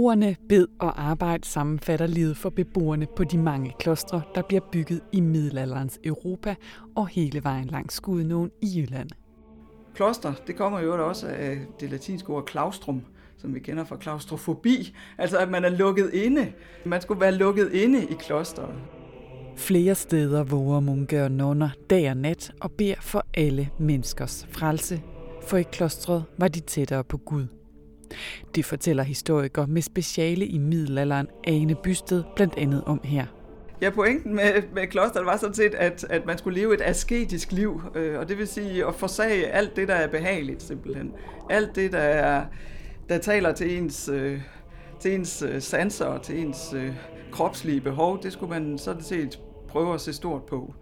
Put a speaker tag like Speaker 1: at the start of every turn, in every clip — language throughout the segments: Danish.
Speaker 1: Ordene bed og arbejde sammenfatter livet for beboerne på de mange klostre, der bliver bygget i middelalderens Europa og hele vejen langs Skudnåen i Jylland.
Speaker 2: Kloster, det kommer jo også af det latinske ord claustrum, som vi kender fra klaustrofobi, altså at man er lukket inde. Man skulle være lukket inde i klosteret.
Speaker 1: Flere steder våger munke og nonner dag og nat og beder for alle menneskers frelse, for i klostret var de tættere på Gud. Det fortæller historiker med speciale i middelalderen Ane Bysted blandt andet om her.
Speaker 2: Ja, pointen med, med klosteret var sådan set, at, at man skulle leve et asketisk liv, øh, og det vil sige at forsage alt det, der er behageligt simpelthen. Alt det, der, er, der taler til ens, øh, til ens øh, sanser og til ens øh, kropslige behov, det skulle man sådan set prøve at se stort på.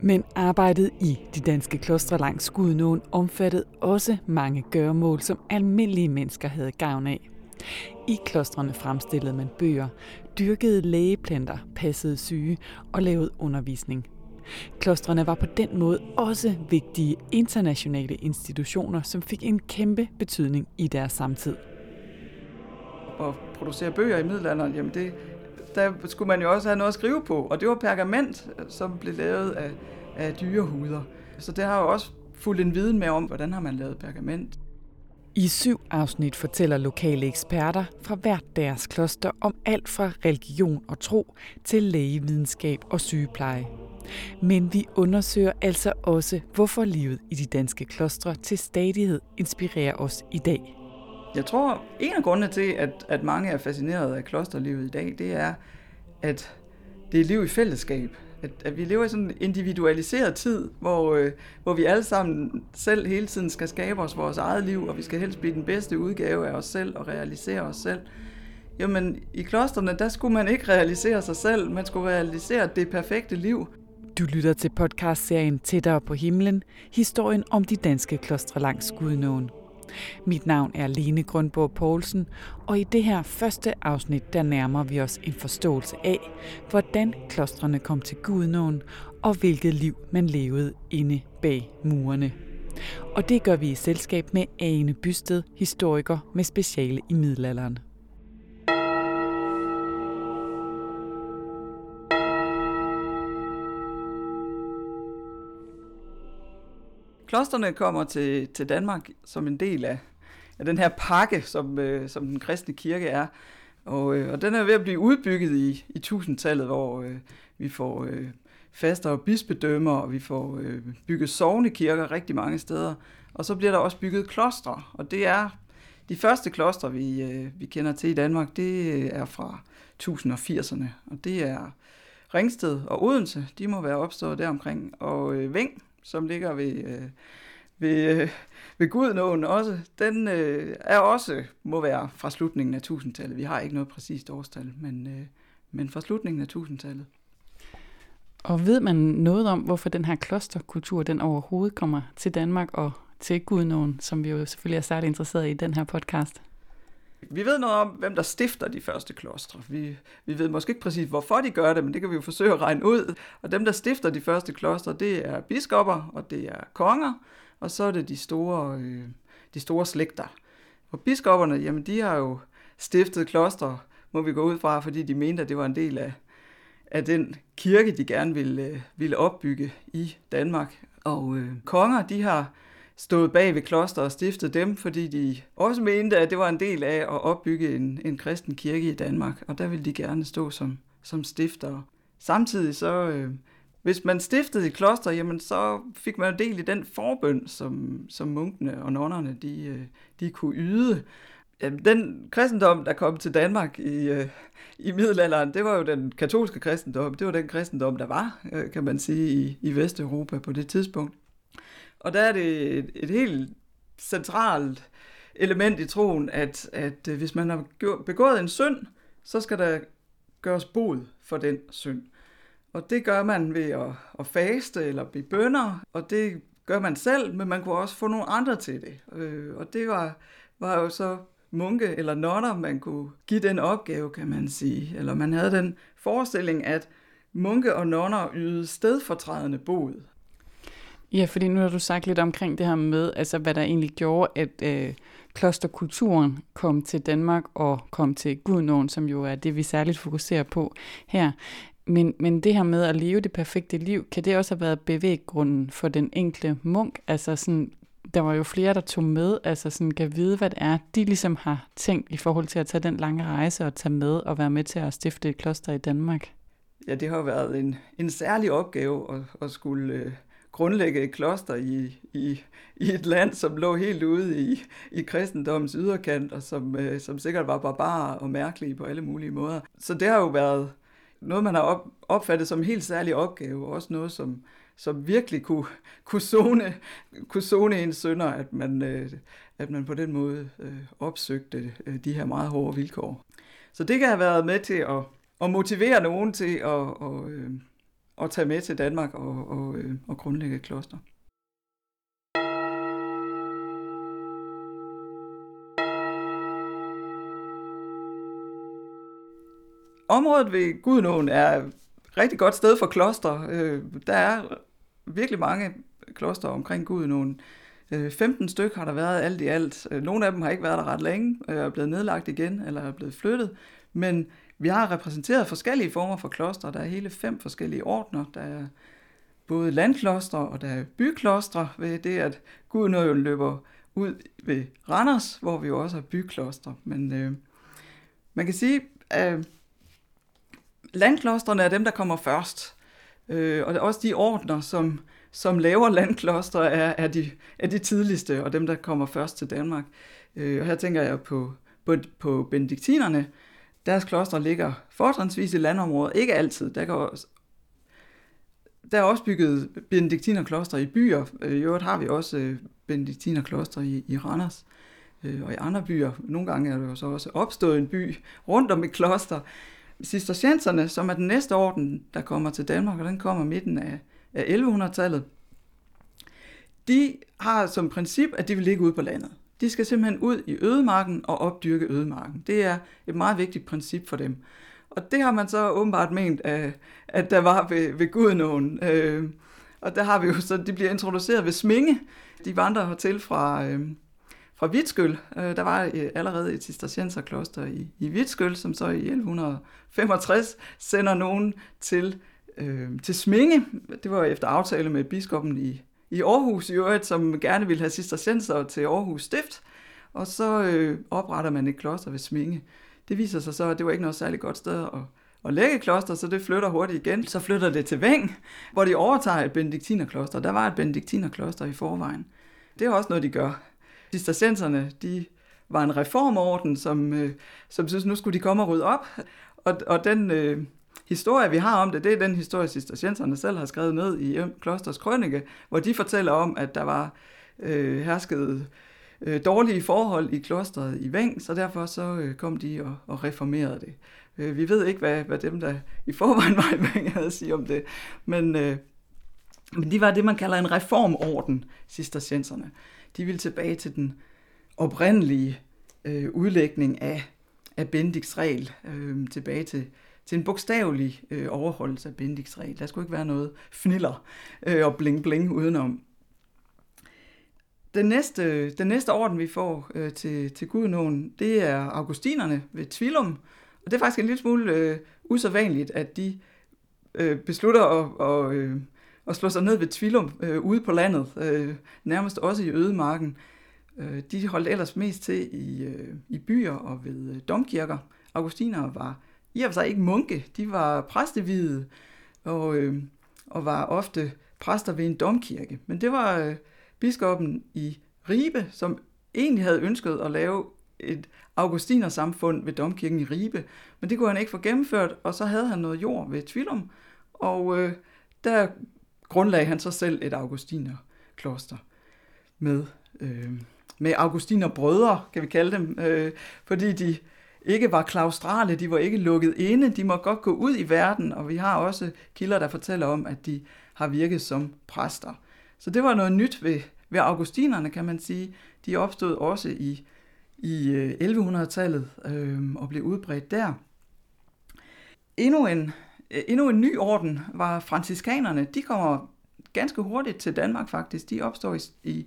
Speaker 1: Men arbejdet i de danske klostre langs Skudnåen omfattede også mange gøremål, som almindelige mennesker havde gavn af. I klostrene fremstillede man bøger, dyrkede lægeplanter, passede syge og lavede undervisning. Klostrene var på den måde også vigtige internationale institutioner, som fik en kæmpe betydning i deres samtid.
Speaker 2: At producere bøger i middelalderen, jamen det, der skulle man jo også have noget at skrive på, og det var pergament, som blev lavet af, af dyrehuder. Så det har jo også fulgt en viden med om, hvordan har man lavet pergament.
Speaker 1: I syv afsnit fortæller lokale eksperter fra hvert deres kloster om alt fra religion og tro til lægevidenskab og sygepleje. Men vi undersøger altså også, hvorfor livet i de danske klostre til stadighed inspirerer os i dag.
Speaker 2: Jeg tror, en af grundene til, at, at mange er fascineret af klosterlivet i dag, det er, at det er liv i fællesskab. At, at vi lever i sådan en individualiseret tid, hvor, øh, hvor vi alle sammen selv hele tiden skal skabe os vores eget liv, og vi skal helst blive den bedste udgave af os selv og realisere os selv. Jamen, i klosterne, der skulle man ikke realisere sig selv, man skulle realisere det perfekte liv.
Speaker 1: Du lytter til podcastserien Tættere på himlen, historien om de danske klostre langs Gudnåen. Mit navn er Lene Grundborg Poulsen, og i det her første afsnit, der nærmer vi os en forståelse af, hvordan klostrene kom til Gudnåen, og hvilket liv man levede inde bag murene. Og det gør vi i selskab med Ane Bysted, historiker med speciale i middelalderen.
Speaker 2: Klosterne kommer til, til Danmark som en del af, af den her pakke, som, øh, som den kristne kirke er. Og, øh, og den er ved at blive udbygget i, i tusindtallet, hvor øh, vi får øh, faster og bispedømmer, og vi får øh, bygget sovnekirker rigtig mange steder. Og så bliver der også bygget klostre, og det er de første klostre, vi, øh, vi kender til i Danmark, det øh, er fra 1080'erne, og det er Ringsted og Odense, de må være opstået deromkring, og øh, Ving, som ligger ved, øh, ved, øh, ved Gudnåen også, den øh, er også, må være fra slutningen af 1000-tallet. Vi har ikke noget præcist årstal, men, øh, men fra slutningen af 1000-tallet.
Speaker 1: Og ved man noget om, hvorfor den her klosterkultur, den overhovedet kommer til Danmark og til Gudnåen, som vi jo selvfølgelig er særligt interesseret i den her podcast?
Speaker 2: Vi ved noget om, hvem der stifter de første klostre. Vi, vi ved måske ikke præcis, hvorfor de gør det, men det kan vi jo forsøge at regne ud. Og dem, der stifter de første klostre, det er biskopper, og det er konger, og så er det de store, øh, de store slægter. Og biskopperne, jamen de har jo stiftet klostre, må vi gå ud fra, fordi de mente, at det var en del af, af den kirke, de gerne ville, øh, ville opbygge i Danmark. Og øh, konger, de har stået bag ved kloster og stiftet dem, fordi de også mente, at det var en del af at opbygge en, en kristen kirke i Danmark, og der ville de gerne stå som, som stiftere. Samtidig så, øh, hvis man stiftede et kloster, jamen så fik man del i den forbøn, som, som munkene og nonnerne, de, øh, de kunne yde. Jamen, den kristendom, der kom til Danmark i, øh, i middelalderen, det var jo den katolske kristendom. Det var den kristendom, der var, øh, kan man sige, i, i Vesteuropa på det tidspunkt. Og der er det et, et helt centralt element i troen, at, at øh, hvis man har begået en synd, så skal der gøres bod for den synd. Og det gør man ved at, at faste eller blive bønder, og det gør man selv, men man kunne også få nogle andre til det. Øh, og det var, var jo så munke eller nonner, man kunne give den opgave, kan man sige. Eller man havde den forestilling, at munke og nonner ydede stedfortrædende bod.
Speaker 1: Ja, fordi nu har du sagt lidt omkring det her med, altså hvad der egentlig gjorde, at øh, klosterkulturen kom til Danmark og kom til Gudnåen, som jo er det, vi særligt fokuserer på her. Men, men det her med at leve det perfekte liv, kan det også have været bevæggrunden for den enkelte munk? Altså sådan, der var jo flere, der tog med, altså sådan kan vide, hvad det er, de ligesom har tænkt i forhold til at tage den lange rejse og tage med og være med til at stifte et kloster i Danmark.
Speaker 2: Ja, det har været en, en særlig opgave at, at skulle øh, grundlægge et kloster i, i, i et land, som lå helt ude i, i kristendommens yderkant, og som, øh, som sikkert var barbarer og mærkelige på alle mulige måder. Så det har jo været noget, man har op, opfattet som en helt særlig opgave, og også noget, som, som virkelig kunne, kunne, zone, kunne zone en sønder, at man, øh, at man på den måde øh, opsøgte øh, de her meget hårde vilkår. Så det kan have været med til at, at motivere nogen til at, at, øh, at tage med til Danmark og, og, øh, og grundlægge et kloster. Området ved Gudnåen er et rigtig godt sted for kloster. Øh, der er virkelig mange kloster omkring Gudnåen. 15 øh, stykker har der været alt i alt. Øh, nogle af dem har ikke været der ret længe, øh, er blevet nedlagt igen, eller er blevet flyttet. Men vi har repræsenteret forskellige former for klostre. Der er hele fem forskellige ordner. Der er både landklostre og der er byklostre ved det, at Gudnåen løber ud ved Randers, hvor vi jo også har byklostre. Men øh, man kan sige, at landklostrene er dem, der kommer først. Øh, og også de ordner, som, som laver landkloster, er, er, de, er de tidligste, og dem, der kommer først til Danmark. Øh, og her tænker jeg på, på, på benediktinerne. Deres kloster ligger fortrinsvis i landområder. Ikke altid. Der, kan også, der er også bygget benediktinerkloster i byer. Øh, I øvrigt har vi også øh, benediktinerklostre benediktinerkloster i, i Randers øh, og i andre byer. Nogle gange er der jo så også opstået en by rundt om et kloster. Cistercienserne, som er den næste orden, der kommer til Danmark, og den kommer midten af, af 1100-tallet, de har som princip, at de vil ligge ude på landet. De skal simpelthen ud i ødemarken og opdyrke ødemarken. Det er et meget vigtigt princip for dem. Og det har man så åbenbart ment, at der var ved, ved Gudnåen. Øh, og der har vi jo så, de bliver introduceret ved Sminge. De vandrer hertil fra, øh, fra Vitskøl. Øh, der var øh, allerede et cistercienserkloster i, i Vitskøl, som så i 1165 sender nogen til, øh, til Sminge. Det var efter aftale med biskoppen i, i Aarhus i øvrigt, som gerne ville have cistercenser til Aarhus Stift. Og så øh, opretter man et kloster ved Sminge. Det viser sig så, at det var ikke noget særligt godt sted at, at lægge kloster, så det flytter hurtigt igen. Så flytter det til Væng, hvor de overtager et benediktinerkloster. Der var et benediktinerkloster i forvejen. Det er også noget, de gør. Cistercenserne, de var en reformorden, som, øh, som synes, nu skulle de komme og rydde op. Og, og den øh, historie, vi har om det, det er den historie, cistercienserne selv har skrevet ned i Klosters Krønike, hvor de fortæller om, at der var øh, herskede øh, dårlige forhold i klosteret i Væng, så derfor så øh, kom de og, og reformerede det. Øh, vi ved ikke, hvad, hvad dem, der i forvejen var i Væng, havde at sige om det, men, øh, men de var det, man kalder en reformorden, cistercienserne de ville tilbage til den oprindelige øh, udlægning af, af Bendiks regel, øh, tilbage til, til en bogstavelig øh, overholdelse af Bendix regel. Der skulle ikke være noget fniller øh, og bling bling udenom. Den næste, den næste orden, vi får øh, til, til Gudnåen, det er augustinerne ved Tvilum. Og det er faktisk en lille smule øh, usædvanligt, at de øh, beslutter at, og, øh, og slå sig ned ved Tvilum øh, ude på landet, øh, nærmest også i ødemarken. Øh, de holdt ellers mest til i, øh, i byer og ved øh, domkirker. Augustiner var i og for sig ikke munke, de var præstevide og, øh, og var ofte præster ved en domkirke. Men det var øh, biskoppen i Ribe, som egentlig havde ønsket at lave et augustinersamfund ved domkirken i Ribe, men det kunne han ikke få gennemført, og så havde han noget jord ved Tvilum, og øh, der grundlagde han så selv et augustinerkloster med, øh, med augustinerbrødre, kan vi kalde dem, øh, fordi de ikke var klaustrale, de var ikke lukket inde, de må godt gå ud i verden, og vi har også kilder, der fortæller om, at de har virket som præster. Så det var noget nyt ved, ved augustinerne, kan man sige. De opstod også i, i 1100-tallet øh, øhm, og blev udbredt der. Endnu en øh, endnu en ny orden var franciskanerne. De kommer ganske hurtigt til Danmark faktisk. De opstår i, i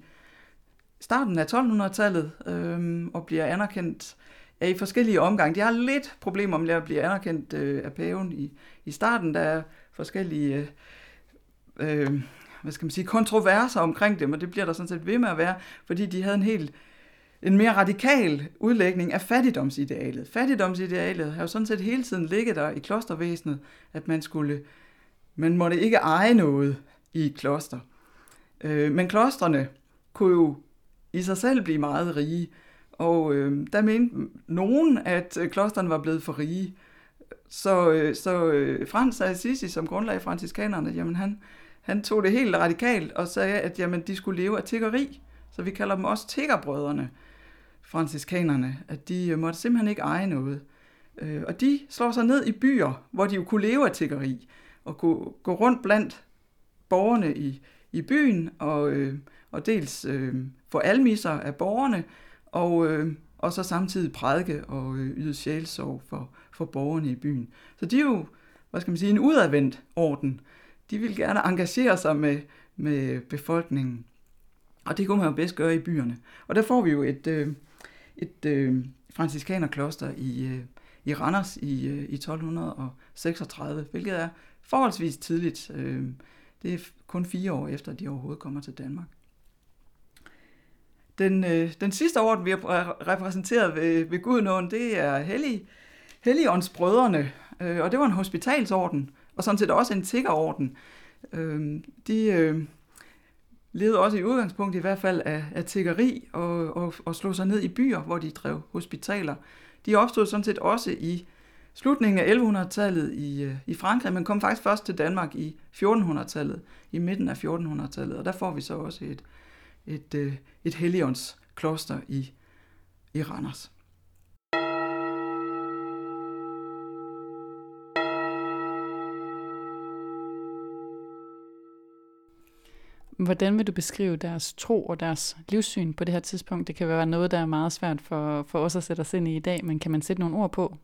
Speaker 2: starten af 1200-tallet øh, og bliver anerkendt øh, i forskellige omgange. De har lidt problemer med at blive anerkendt øh, af paven i, i starten. Der er forskellige øh, øh, hvad skal man sige, kontroverser omkring dem, og det bliver der sådan set ved med at være, fordi de havde en helt en mere radikal udlægning af fattigdomsidealet. Fattigdomsidealet har jo sådan set hele tiden ligget der i klostervæsenet, at man skulle, man måtte ikke eje noget i et kloster. Øh, men klostrene kunne jo i sig selv blive meget rige, og øh, der mente nogen, at øh, klosterne var blevet for rige. Så, øh, så øh, Frans af Assisi, som grundlag franciskanerne, jamen han, han tog det helt radikalt og sagde, at jamen, de skulle leve af tiggeri. Så vi kalder dem også tiggerbrødrene, franciskanerne, at de øh, måtte simpelthen ikke eje noget. Øh, og de slår sig ned i byer, hvor de jo kunne leve af tiggeri, og kunne gå rundt blandt borgerne i, i byen, og, øh, og dels øh, få almisser af borgerne, og, øh, og så samtidig prædike og øh, yde sjælsorg for, for borgerne i byen. Så de er jo, hvad skal man sige, en udadvendt orden. De vil gerne engagere sig med, med befolkningen. Og det kunne man jo bedst gøre i byerne. Og der får vi jo et, øh, et øh, franciskanerkloster i, øh, i Randers i, øh, i 1236, hvilket er forholdsvis tidligt. Øh, det er kun fire år efter, at de overhovedet kommer til Danmark. Den, øh, den sidste orden, vi har repræsenteret ved, ved Gudenåen, det er Hellig, Helligåndsbrødrene, øh, og det var en hospitalsorden, og sådan set også en tiggerorden. Øh, de øh, levede også i udgangspunkt i hvert fald af, af tiggeri og, og, og slog sig ned i byer, hvor de drev hospitaler. De opstod sådan set også i slutningen af 1100-tallet i, øh, i Frankrig, men kom faktisk først til Danmark i 1400-tallet, i midten af 1400-tallet, og der får vi så også et, et, øh, et Helligånds kloster i, i Randers.
Speaker 1: Hvordan vil du beskrive deres tro og deres livssyn på det her tidspunkt? Det kan være noget, der er meget svært for, for os at sætte os ind i i dag, men kan man sætte nogle ord på?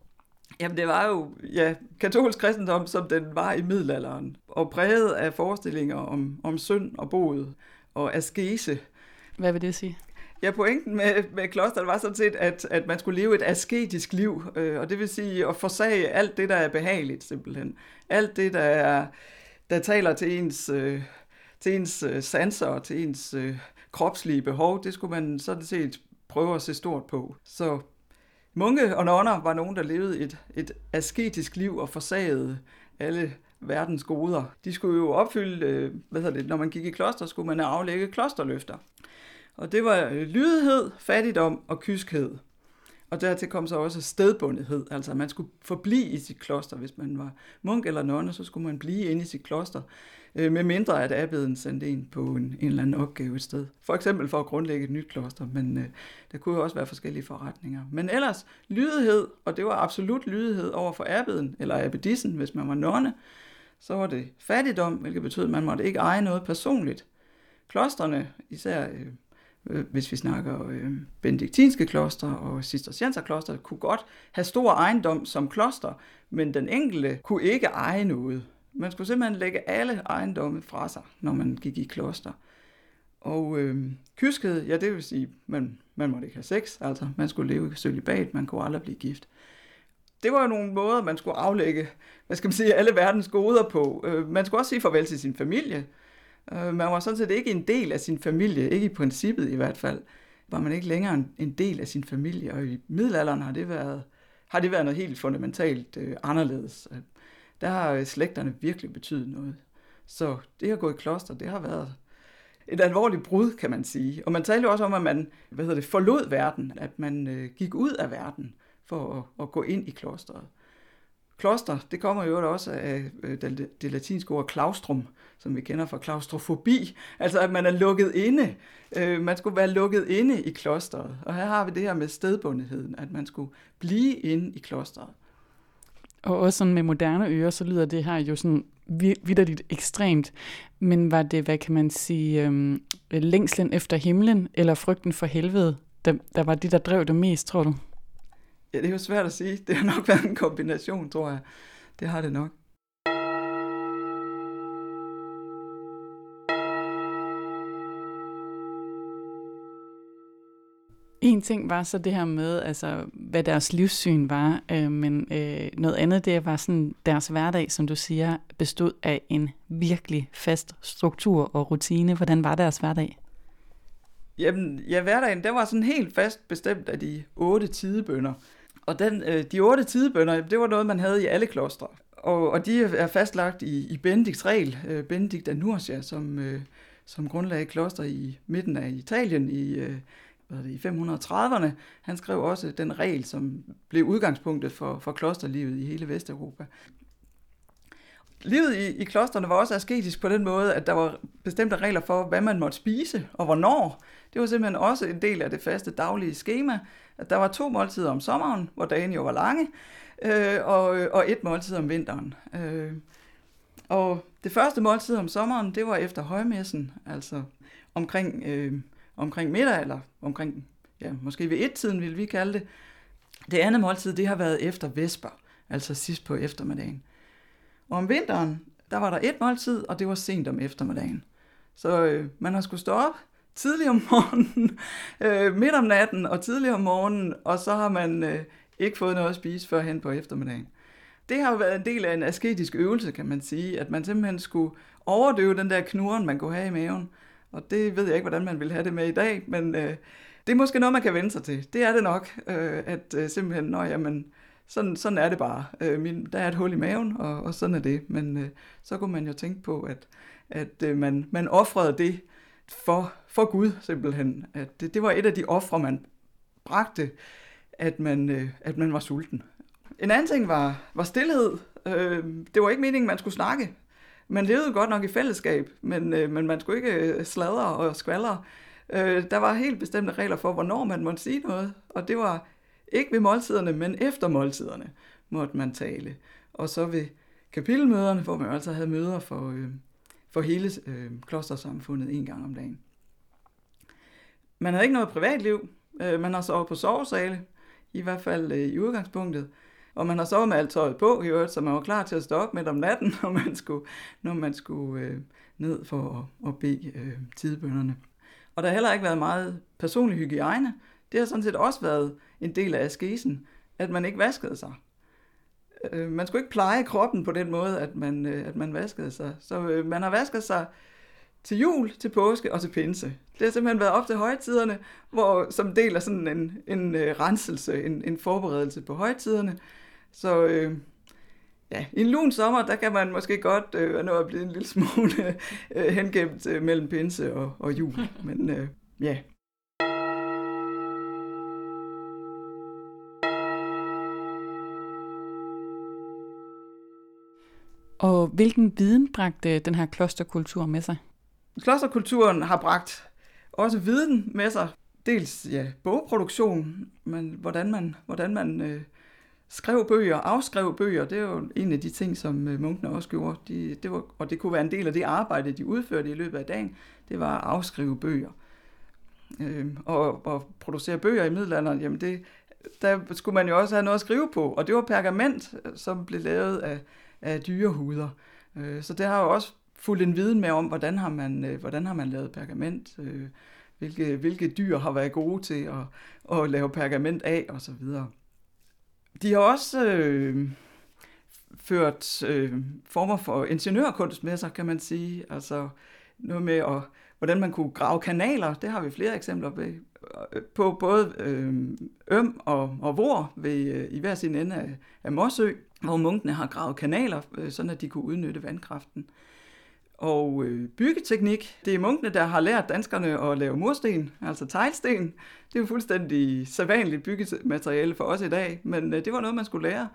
Speaker 2: Jamen det var jo ja, katolsk kristendom, som den var i middelalderen, og præget af forestillinger om, om synd og bod og askese.
Speaker 1: Hvad vil det sige?
Speaker 2: Ja, pointen med, med klosteret var sådan set, at, at man skulle leve et asketisk liv, øh, og det vil sige at forsage alt det, der er behageligt simpelthen. Alt det, der, er, der taler til ens, øh, til ens øh, sanser og til ens øh, kropslige behov, det skulle man sådan set prøve at se stort på. Så munke og nonner var nogen, der levede et, et asketisk liv og forsagede alle verdens goder. De skulle jo opfylde, øh, hvad hedder det, når man gik i kloster, skulle man aflægge klosterløfter. Og det var øh, lydighed, fattigdom og kyskhed. Og dertil kom så også stedbundethed, altså man skulle forblive i sit kloster. Hvis man var munk eller nonne, så skulle man blive inde i sit kloster, øh, med mindre at abbeden sendte en på en, en eller anden opgave et sted. For eksempel for at grundlægge et nyt kloster, men øh, der kunne jo også være forskellige forretninger. Men ellers lydighed, og det var absolut lydighed over for abbeden, eller abbedissen, hvis man var nonne, så var det fattigdom, hvilket betød, at man måtte ikke eje noget personligt. Klosterne, især øh, øh, hvis vi snakker øh, benediktinske kloster og cistercienserkloster, kunne godt have stor ejendom som kloster, men den enkelte kunne ikke eje noget. Man skulle simpelthen lægge alle ejendomme fra sig, når man gik i kloster. Og øh, kyskhed, ja det vil sige, man, man måtte ikke have sex, altså man skulle leve i sølibat, man kunne aldrig blive gift. Det var jo nogle måder, man skulle aflægge, hvad skal man sige, alle verdens goder på. Øh, man skulle også sige farvel til sin familie. Øh, man var sådan set ikke en del af sin familie, ikke i princippet i hvert fald, var man ikke længere en del af sin familie, og i middelalderen har det været, har det været noget helt fundamentalt øh, anderledes. Der har slægterne virkelig betydet noget. Så det at gå i kloster, det har været et alvorligt brud, kan man sige. Og man talte jo også om, at man hvad hedder det, forlod verden, at man øh, gik ud af verden for at, at gå ind i klosteret. Kloster, det kommer jo også af øh, det, det latinske ord claustrum, som vi kender fra klaustrofobi, altså at man er lukket inde. Øh, man skulle være lukket inde i klosteret. Og her har vi det her med stedbundetheden, at man skulle blive inde i klosteret.
Speaker 1: Og også sådan med moderne ører, så lyder det her jo sådan vidderligt ekstremt. Men var det, hvad kan man sige, øhm, længslen efter himlen, eller frygten for helvede, der, der var det, der drev det mest, tror du?
Speaker 2: Ja, det er jo svært at sige. Det har nok været en kombination, tror jeg. Det har det nok.
Speaker 1: En ting var så det her med, altså, hvad deres livssyn var, øh, men øh, noget andet det var sådan, deres hverdag, som du siger, bestod af en virkelig fast struktur og rutine. Hvordan var deres hverdag?
Speaker 2: Jamen, ja, hverdagen, den var sådan helt fast bestemt af de otte tidebønder. Og den, øh, de otte tidebønder, det var noget, man havde i alle klostre. Og, og de er fastlagt i, i Benedikts regel, øh, Benedikt af Nursia, som, øh, som grundlagde kloster i midten af Italien i, øh, hvad det, i 530'erne. Han skrev også den regel, som blev udgangspunktet for, for klosterlivet i hele Vesteuropa. Livet i, i klosterne var også asketisk på den måde, at der var bestemte regler for, hvad man måtte spise og hvornår. Det var simpelthen også en del af det faste daglige schema, at der var to måltider om sommeren, hvor dagen jo var lange, øh, og, og et måltid om vinteren. Øh, og det første måltid om sommeren, det var efter højmessen, altså omkring, øh, omkring middag, eller omkring, ja, måske ved et-tiden ville vi kalde det. Det andet måltid, det har været efter vesper, altså sidst på eftermiddagen. Og om vinteren, der var der et måltid, og det var sent om eftermiddagen. Så øh, man har skulle stå op tidlig om morgenen, øh, midt om natten og tidlig om morgenen, og så har man øh, ikke fået noget at spise før hen på eftermiddagen. Det har jo været en del af en asketisk øvelse, kan man sige, at man simpelthen skulle overdøve den der knuren, man kunne have i maven. Og det ved jeg ikke, hvordan man vil have det med i dag, men øh, det er måske noget, man kan vende sig til. Det er det nok, øh, at øh, simpelthen, når jamen, sådan, sådan er det bare. Øh, min, der er et hul i maven, og, og sådan er det. Men øh, så kunne man jo tænke på, at, at øh, man, man offrede det for, for Gud simpelthen. At det, det var et af de ofre, man bragte, at man, øh, at man var sulten. En anden ting var, var stillhed. Øh, det var ikke meningen, man skulle snakke. Man levede godt nok i fællesskab, men, øh, men man skulle ikke øh, sladre og skvaldre. Øh, der var helt bestemte regler for, hvornår man måtte sige noget, og det var ikke ved måltiderne, men efter måltiderne måtte man tale. Og så ved kapitelmøderne, hvor man altså havde møder for, øh, for hele øh, klostersamfundet en gang om dagen. Man havde ikke noget privatliv. Øh, man har sovet på sovesale, i hvert fald øh, i udgangspunktet. Og man har sovet med alt tøjet på, i øvrigt, så man var klar til at stå op midt om natten, når man skulle, når man skulle øh, ned for at, at bede øh, tidebønderne. Og der har heller ikke været meget personlig hygiejne. Det har sådan set også været en del af askesen, at man ikke vaskede sig. Øh, man skulle ikke pleje kroppen på den måde, at man, øh, at man vaskede sig. Så øh, man har vasket sig til jul, til påske og til pinse. Det har simpelthen været op til højtiderne, hvor som del af sådan en, en øh, renselse, en, en forberedelse på højtiderne. Så øh, ja, i en lun sommer, der kan man måske godt øh, nå at blive en lille smule øh, hengemt øh, mellem pinse og, og jul. Men øh, ja,
Speaker 1: Og hvilken viden bragte den her klosterkultur med sig?
Speaker 2: Klosterkulturen har bragt også viden med sig. Dels ja, bogproduktion, men hvordan man, hvordan man øh, skrev bøger, afskrev bøger, det er jo en af de ting, som øh, munkene også gjorde. De, det var, og det kunne være en del af det arbejde, de udførte i løbet af dagen, det var at afskrive bøger. Øh, og, og producere bøger i middelalderen, jamen det, der skulle man jo også have noget at skrive på, og det var pergament, øh, som blev lavet af, af dyrehuder. Øh, så det har jo også fulgt en viden med om, hvordan har man, øh, hvordan har man lavet pergament, øh, hvilke, hvilke dyr har været gode til at, at lave pergament af og så videre. De har også øh, ført øh, former for ingeniørkunst med sig, kan man sige. Altså noget med, at, hvordan man kunne grave kanaler, det har vi flere eksempler på, på både øh, Øm og, og Vor ved, øh, i hver sin ende af, af Morsø, hvor munkene har gravet kanaler, øh, sådan at de kunne udnytte vandkraften. Og øh, byggeteknik, det er munkene, der har lært danskerne at lave mursten, altså teglsten. Det er jo fuldstændig sædvanligt byggemateriale for os i dag, men øh, det var noget, man skulle lære.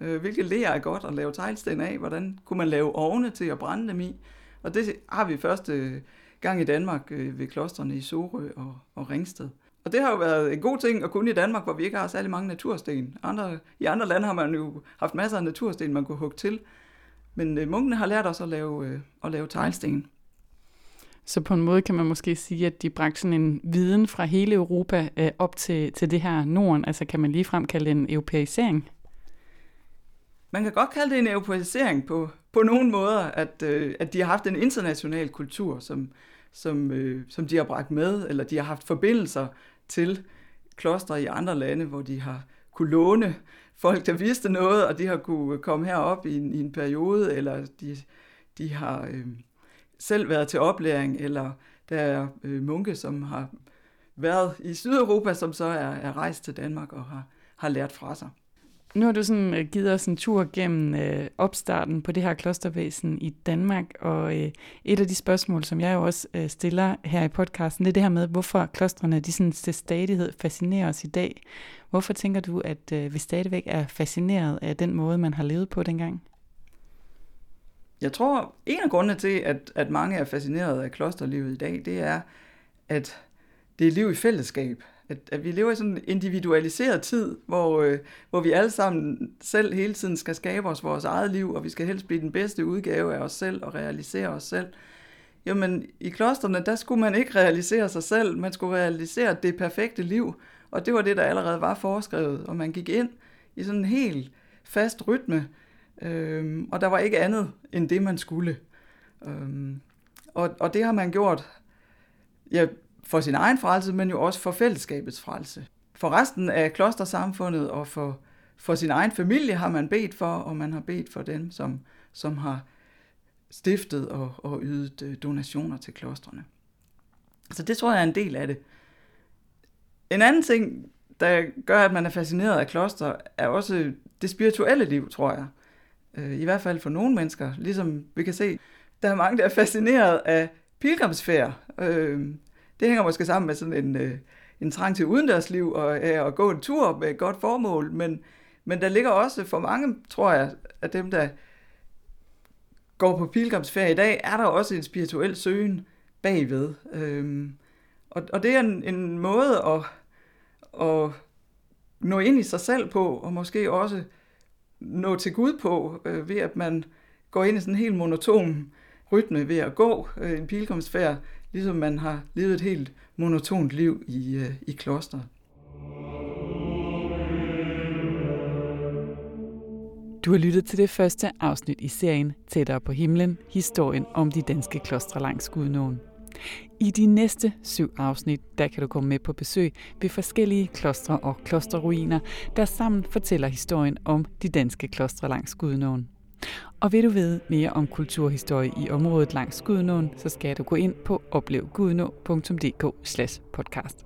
Speaker 2: Øh, hvilke ler er godt at lave teglsten af? Hvordan kunne man lave ovne til at brænde dem i? Og det har vi første øh, gang i Danmark øh, ved klostrene i Sorø og, og Ringsted. Og det har jo været en god ting at kunne i Danmark, hvor vi ikke har særlig mange natursten. Andre, I andre lande har man jo haft masser af natursten, man kunne hugge til. Men øh, munkene har lært os at lave, øh, at lave teglsten.
Speaker 1: Så på en måde kan man måske sige, at de bragte sådan en viden fra hele Europa øh, op til, til det her Norden. Altså kan man lige frem kalde en europæisering?
Speaker 2: Man kan godt kalde det en europæisering på, på nogle måder, at, øh, at de har haft en international kultur, som, som, øh, som de har bragt med, eller de har haft forbindelser til klostre i andre lande, hvor de har kunne låne folk, der vidste noget, og de har kunne komme herop i en, i en periode, eller de, de har øh, selv været til oplæring, eller der er øh, munke, som har været i Sydeuropa, som så er, er rejst til Danmark og har, har lært fra sig.
Speaker 1: Nu har du sådan øh, givet os en tur gennem øh, opstarten på det her klostervæsen i Danmark, og øh, et af de spørgsmål, som jeg jo også øh, stiller her i podcasten, det er det her med, hvorfor klostrene de sådan til stadighed fascinerer os i dag. Hvorfor tænker du, at øh, vi stadigvæk er fascineret af den måde, man har levet på dengang?
Speaker 2: Jeg tror, en af grundene til, at, at mange er fascineret af klosterlivet i dag, det er, at det er liv i fællesskab. At, at vi lever i sådan en individualiseret tid, hvor, øh, hvor vi alle sammen selv hele tiden skal skabe os vores eget liv, og vi skal helst blive den bedste udgave af os selv og realisere os selv. Jamen, i klosterne, der skulle man ikke realisere sig selv, man skulle realisere det perfekte liv, og det var det, der allerede var foreskrevet, og man gik ind i sådan en helt fast rytme, øhm, og der var ikke andet end det, man skulle. Øhm, og, og det har man gjort ja, for sin egen frelse, men jo også for fællesskabets frelse. For resten af klostersamfundet og for, for sin egen familie har man bedt for, og man har bedt for dem, som, som har stiftet og, og ydet øh, donationer til klostrene. Så det tror jeg er en del af det. En anden ting, der gør, at man er fascineret af kloster, er også det spirituelle liv, tror jeg. Øh, I hvert fald for nogle mennesker. Ligesom vi kan se, der er mange, der er fascineret af pilgrimsfærd. Øh, det hænger måske sammen med sådan en, øh, en trang til udendørsliv og øh, at gå en tur med et godt formål, men, men der ligger også for mange, tror jeg, af dem, der går på pilgrimsferie i dag, er der også en spirituel søgen bagved. Øhm, og, og det er en, en måde at, at nå ind i sig selv på, og måske også nå til Gud på, øh, ved at man går ind i sådan en helt monoton rytme ved at gå øh, en pilgrimsfærd, ligesom man har levet et helt monotont liv i, øh, i klosteret.
Speaker 1: Du har lyttet til det første afsnit i serien Tættere på himlen, historien om de danske klostre langs Gudnåen. I de næste syv afsnit, der kan du komme med på besøg ved forskellige klostre og klosterruiner, der sammen fortæller historien om de danske klostre langs Gudnåen. Og vil du vide mere om kulturhistorie i området langs Gudnåen, så skal du gå ind på oplevgudnå.dk podcast.